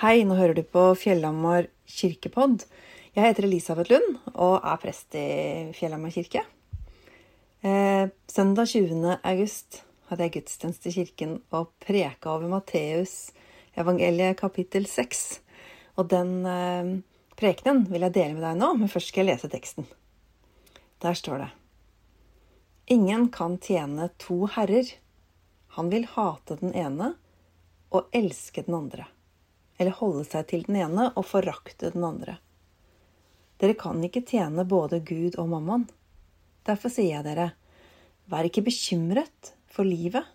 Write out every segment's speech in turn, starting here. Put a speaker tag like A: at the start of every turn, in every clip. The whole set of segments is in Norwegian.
A: Hei, nå hører du på Fjellhamar kirkepodd. Jeg heter Elisabeth Lund og er prest i Fjellhamar kirke. Eh, søndag 20. august hadde jeg gudstjeneste i kirken og preka over Matteus evangeliet kapittel 6. Og den eh, prekenen vil jeg dele med deg nå, men først skal jeg lese teksten. Der står det Ingen kan tjene to herrer. Han vil hate den ene og elske den andre eller holde seg til den ene og forakte den andre. Dere kan ikke tjene både Gud og mammon. Derfor sier jeg dere, vær ikke bekymret for livet,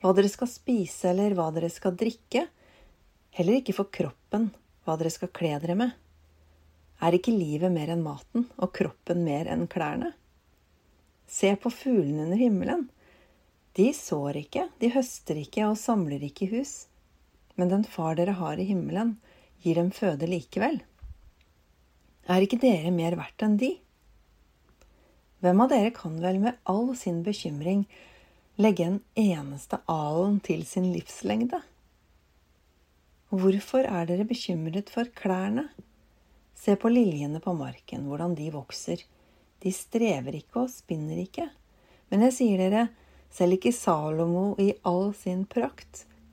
A: hva dere skal spise eller hva dere skal drikke, heller ikke for kroppen, hva dere skal kle dere med. Er ikke livet mer enn maten og kroppen mer enn klærne? Se på fuglene under himmelen. De sår ikke, de høster ikke og samler ikke i hus men den far dere har i himmelen, gir dem føde likevel. Er ikke dere mer verdt enn de? Hvem av dere kan vel med all sin bekymring legge en eneste alen til sin livslengde? Hvorfor er dere bekymret for klærne? Se på liljene på marken, hvordan de vokser. De strever ikke og spinner ikke. Men jeg sier dere, selv ikke Salomo i all sin prakt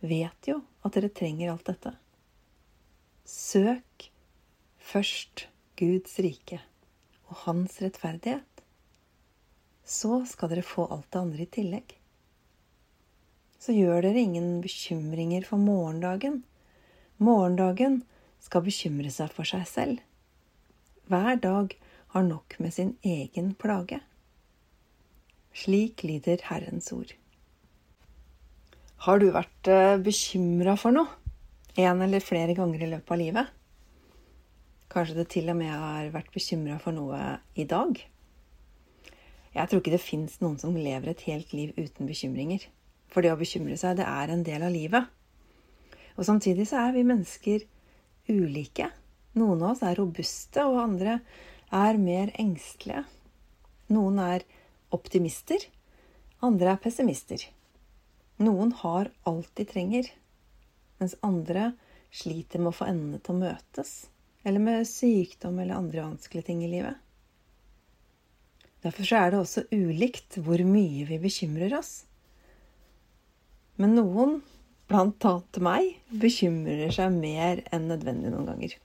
A: vet jo at dere trenger alt dette. Søk først Guds rike og hans rettferdighet. Så skal dere få alt det andre i tillegg. Så gjør dere ingen bekymringer for morgendagen. Morgendagen skal bekymre seg for seg selv. Hver dag har nok med sin egen plage. Slik lyder Herrens ord. Har du vært eh, bekymra for noe en eller flere ganger i løpet av livet? Kanskje det til og med har vært bekymra for noe i dag? Jeg tror ikke det fins noen som lever et helt liv uten bekymringer. For det å bekymre seg, det er en del av livet. Og samtidig så er vi mennesker ulike. Noen av oss er robuste, og andre er mer engstelige. Noen er optimister, andre er pessimister. Noen har alt de trenger, mens andre sliter med å få endene til å møtes, eller med sykdom eller andre vanskelige ting i livet. Derfor er det også ulikt hvor mye vi bekymrer oss. Men noen, blant annet meg, bekymrer seg mer enn nødvendig noen ganger.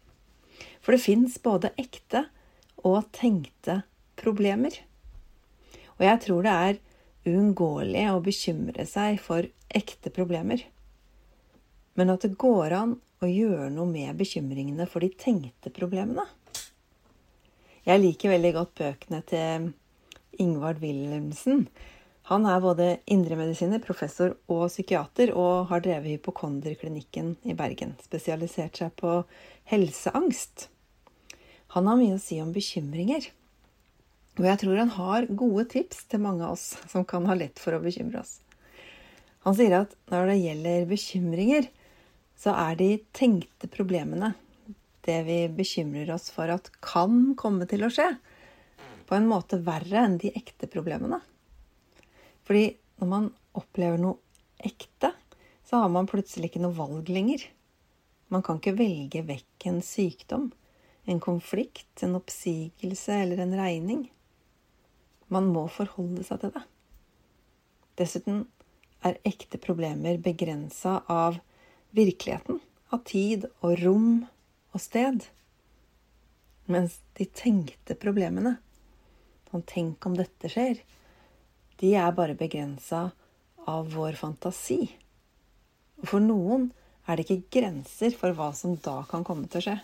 A: For det fins både ekte og tenkte problemer. Og jeg tror det er uunngåelig å bekymre seg for ekte problemer, men at det går an å gjøre noe med bekymringene for de tenkte problemene. Jeg liker veldig godt bøkene til Ingvard Wilhelmsen. Han er både indremedisiner, professor og psykiater, og har drevet hypokonderklinikken i Bergen. Spesialisert seg på helseangst. Han har mye å si om bekymringer. Og jeg tror han har gode tips til mange av oss som kan ha lett for å bekymre oss. Han sier at når det gjelder bekymringer, så er de tenkte problemene det vi bekymrer oss for at kan komme til å skje, på en måte verre enn de ekte problemene. Fordi når man opplever noe ekte, så har man plutselig ikke noe valg lenger. Man kan ikke velge vekk en sykdom, en konflikt, en oppsigelse eller en regning. Man må forholde seg til det. Dessuten er ekte problemer begrensa av virkeligheten, av tid og rom og sted. Mens de tenkte problemene, sånn tenk om dette skjer, de er bare begrensa av vår fantasi. Og for noen er det ikke grenser for hva som da kan komme til å skje.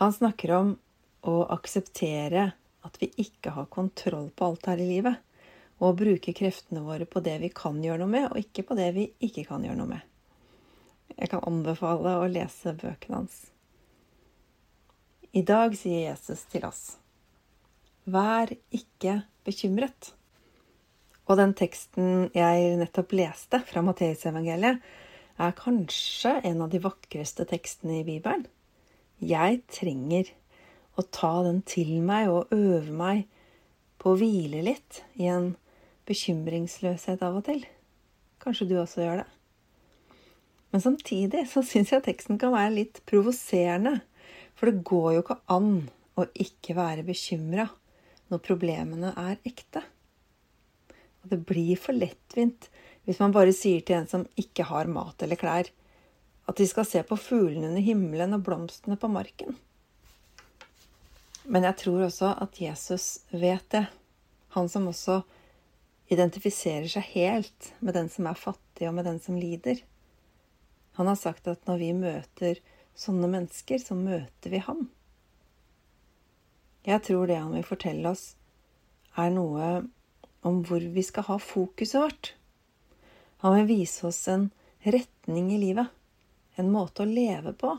A: Han snakker om å akseptere at vi ikke har kontroll på alt her i livet. Og å bruke kreftene våre på det vi kan gjøre noe med, og ikke på det vi ikke kan gjøre noe med. Jeg kan anbefale å lese bøkene hans. I dag sier Jesus til oss, vær ikke bekymret. Og den teksten jeg nettopp leste fra Matteusevangeliet, er kanskje en av de vakreste tekstene i Bibelen. Jeg trenger å ta den til meg og øve meg på å hvile litt i en bekymringsløshet av og til. Kanskje du også gjør det. Men samtidig så syns jeg teksten kan være litt provoserende. For det går jo ikke an å ikke være bekymra når problemene er ekte. Og det blir for lettvint hvis man bare sier til en som ikke har mat eller klær, at de skal se på fuglene under himmelen og blomstene på marken. Men jeg tror også at Jesus vet det. Han som også identifiserer seg helt med den som er fattig, og med den som lider. Han har sagt at når vi møter sånne mennesker, så møter vi ham. Jeg tror det han vil fortelle oss, er noe om hvor vi skal ha fokuset vårt. Han vil vise oss en retning i livet, en måte å leve på.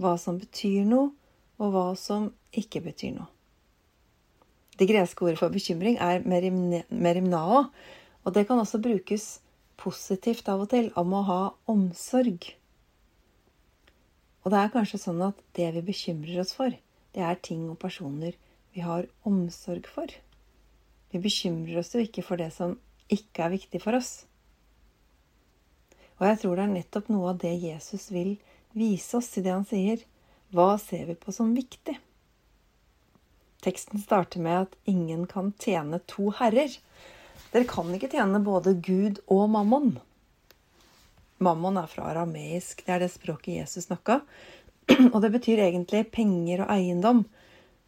A: Hva som betyr noe, og hva som ikke betyr noe. Det greske ordet for bekymring er merimnao, og det kan også brukes positivt av og til, om å ha omsorg. Og det er kanskje sånn at det vi bekymrer oss for, det er ting og personer vi har omsorg for. Vi bekymrer oss jo ikke for det som ikke er viktig for oss. Og jeg tror det er nettopp noe av det Jesus vil vise oss i det han sier. Hva ser vi på som viktig? Teksten starter med at ingen kan tjene to herrer. Dere kan ikke tjene både Gud og mammon. Mammon er fra arameisk. Det er det språket Jesus snakka. Og det betyr egentlig penger og eiendom.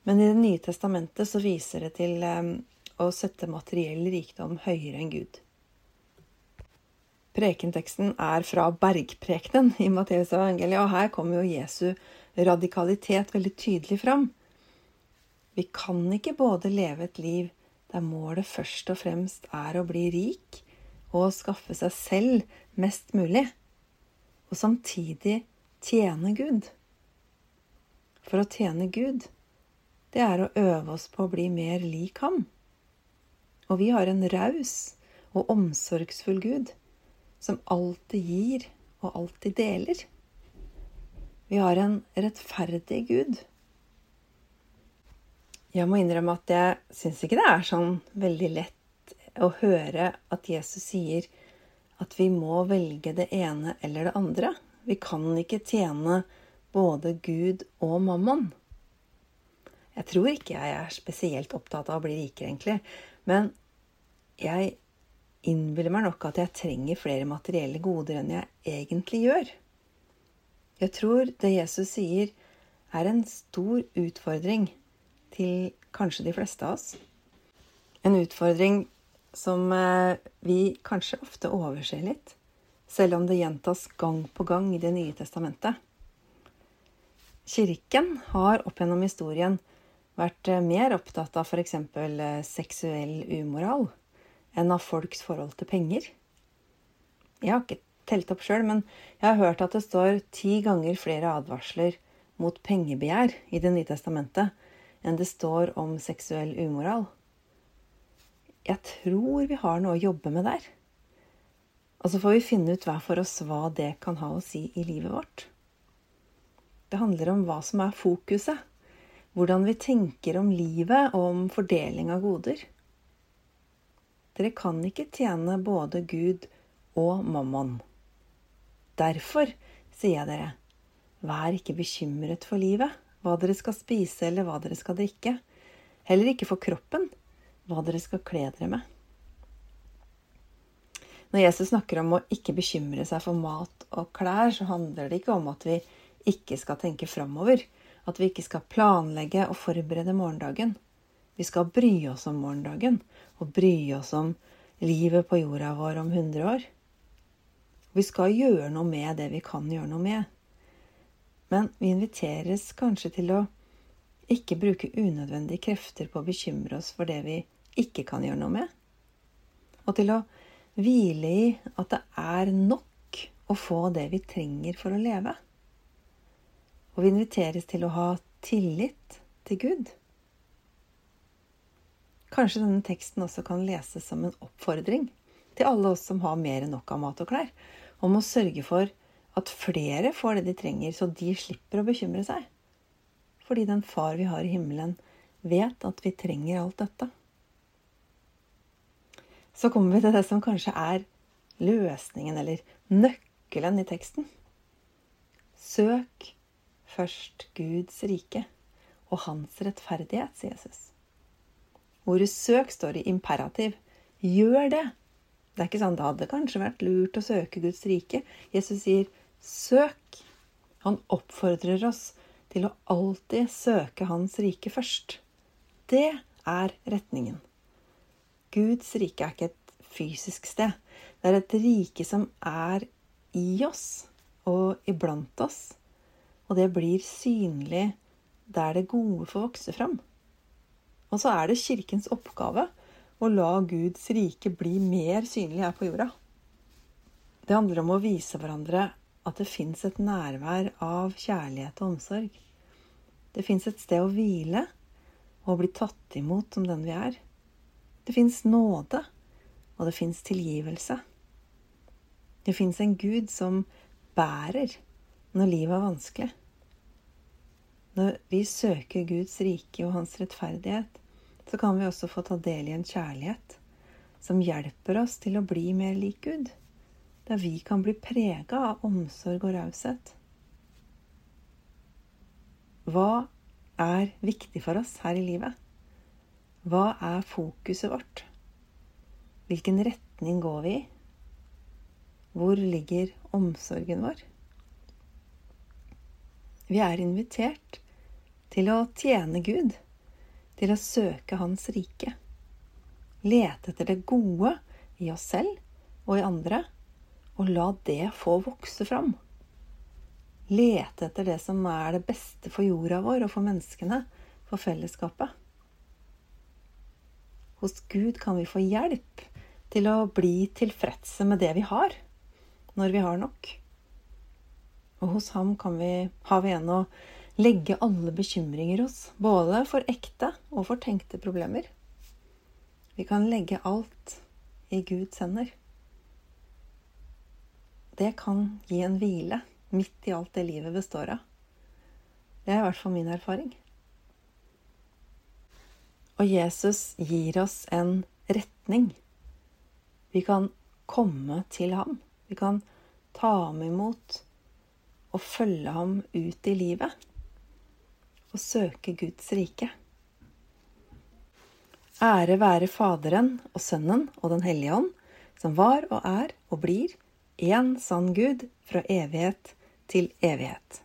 A: Men i Det nye testamentet så viser det til um, å sette materiell rikdom høyere enn Gud. Prekenteksten er fra bergprekenen i Matteus evangeliet, og her kommer jo Jesu radikalitet veldig tydelig fram. Vi kan ikke både leve et liv der målet først og fremst er å bli rik og skaffe seg selv mest mulig, og samtidig tjene Gud. For å tjene Gud, det er å øve oss på å bli mer lik ham. Og vi har en raus og omsorgsfull Gud som alltid gir og alltid deler. Vi har en rettferdig Gud jeg må innrømme at jeg syns ikke det er sånn veldig lett å høre at Jesus sier at vi må velge det ene eller det andre. Vi kan ikke tjene både Gud og mammon. Jeg tror ikke jeg er spesielt opptatt av å bli rikere, egentlig. Men jeg innbiller meg nok at jeg trenger flere materielle goder enn jeg egentlig gjør. Jeg tror det Jesus sier, er en stor utfordring til kanskje de fleste av oss. En utfordring som eh, vi kanskje ofte overser litt, selv om det gjentas gang på gang i Det nye testamentet. Kirken har opp gjennom historien vært eh, mer opptatt av f.eks. Eh, seksuell umoral enn av folks forhold til penger. Jeg har ikke telt opp sjøl, men jeg har hørt at det står ti ganger flere advarsler mot pengebegjær i Det nye testamentet enn det står om seksuell umoral. Jeg tror vi har noe å jobbe med der. Og så får vi finne ut hver for oss hva det kan ha å si i livet vårt. Det handler om hva som er fokuset. Hvordan vi tenker om livet og om fordeling av goder. Dere kan ikke tjene både Gud og mammon. Derfor sier jeg dere, vær ikke bekymret for livet hva dere skal spise eller hva dere skal drikke. Heller ikke for kroppen, hva dere skal kle dere med. Når Jesus snakker om å ikke bekymre seg for mat og klær, så handler det ikke om at vi ikke skal tenke framover. At vi ikke skal planlegge og forberede morgendagen. Vi skal bry oss om morgendagen og bry oss om livet på jorda vår om 100 år. Vi skal gjøre noe med det vi kan gjøre noe med. Men vi inviteres kanskje til å ikke bruke unødvendige krefter på å bekymre oss for det vi ikke kan gjøre noe med. Og til å hvile i at det er nok å få det vi trenger for å leve. Og vi inviteres til å ha tillit til Gud. Kanskje denne teksten også kan leses som en oppfordring til alle oss som har mer enn nok av mat og klær, om å sørge for at flere får det de trenger, så de slipper å bekymre seg. Fordi den far vi har i himmelen, vet at vi trenger alt dette. Så kommer vi til det som kanskje er løsningen, eller nøkkelen i teksten. Søk først Guds rike og hans rettferdighet, sier Jesus. Ordet 'søk' står i imperativ. Gjør det! Det er ikke sånn det hadde kanskje vært lurt å søke Guds rike. Jesus sier 'søk'. Han oppfordrer oss til å alltid søke Hans rike først. Det er retningen. Guds rike er ikke et fysisk sted. Det er et rike som er i oss og iblant oss. Og det blir synlig der det gode får vokse fram. Og så er det Kirkens oppgave å la Guds rike bli mer synlig her på jorda. Det handler om å vise hverandre at det fins et nærvær av kjærlighet og omsorg. Det fins et sted å hvile og bli tatt imot som den vi er. Det fins nåde, og det fins tilgivelse. Det fins en Gud som bærer når livet er vanskelig. Når vi søker Guds rike og hans rettferdighet, så kan vi også få ta del i en kjærlighet som hjelper oss til å bli mer lik Gud, der vi kan bli prega av omsorg og raushet. Hva er viktig for oss her i livet? Hva er fokuset vårt? Hvilken retning går vi i? Hvor ligger omsorgen vår? Vi er invitert til å tjene Gud, til å søke Hans rike. Lete etter det gode i oss selv og i andre, og la det få vokse fram. Lete etter det som er det beste for jorda vår og for menneskene, for fellesskapet. Hos Gud kan vi få hjelp til å bli tilfredse med det vi har, når vi har nok. Og hos ham kan vi, har vi en å legge alle bekymringer hos, både for ekte og for tenkte problemer. Vi kan legge alt i Guds hender. Det kan gi en hvile midt i alt det livet består av. Det er i hvert fall min erfaring. Og Jesus gir oss en retning. Vi kan komme til ham. Vi kan ta ham imot og følge ham ut i livet og søke Guds rike. Ære være Faderen og Sønnen og Den hellige ånd, som var og er og blir én sann Gud fra evighet til evighet.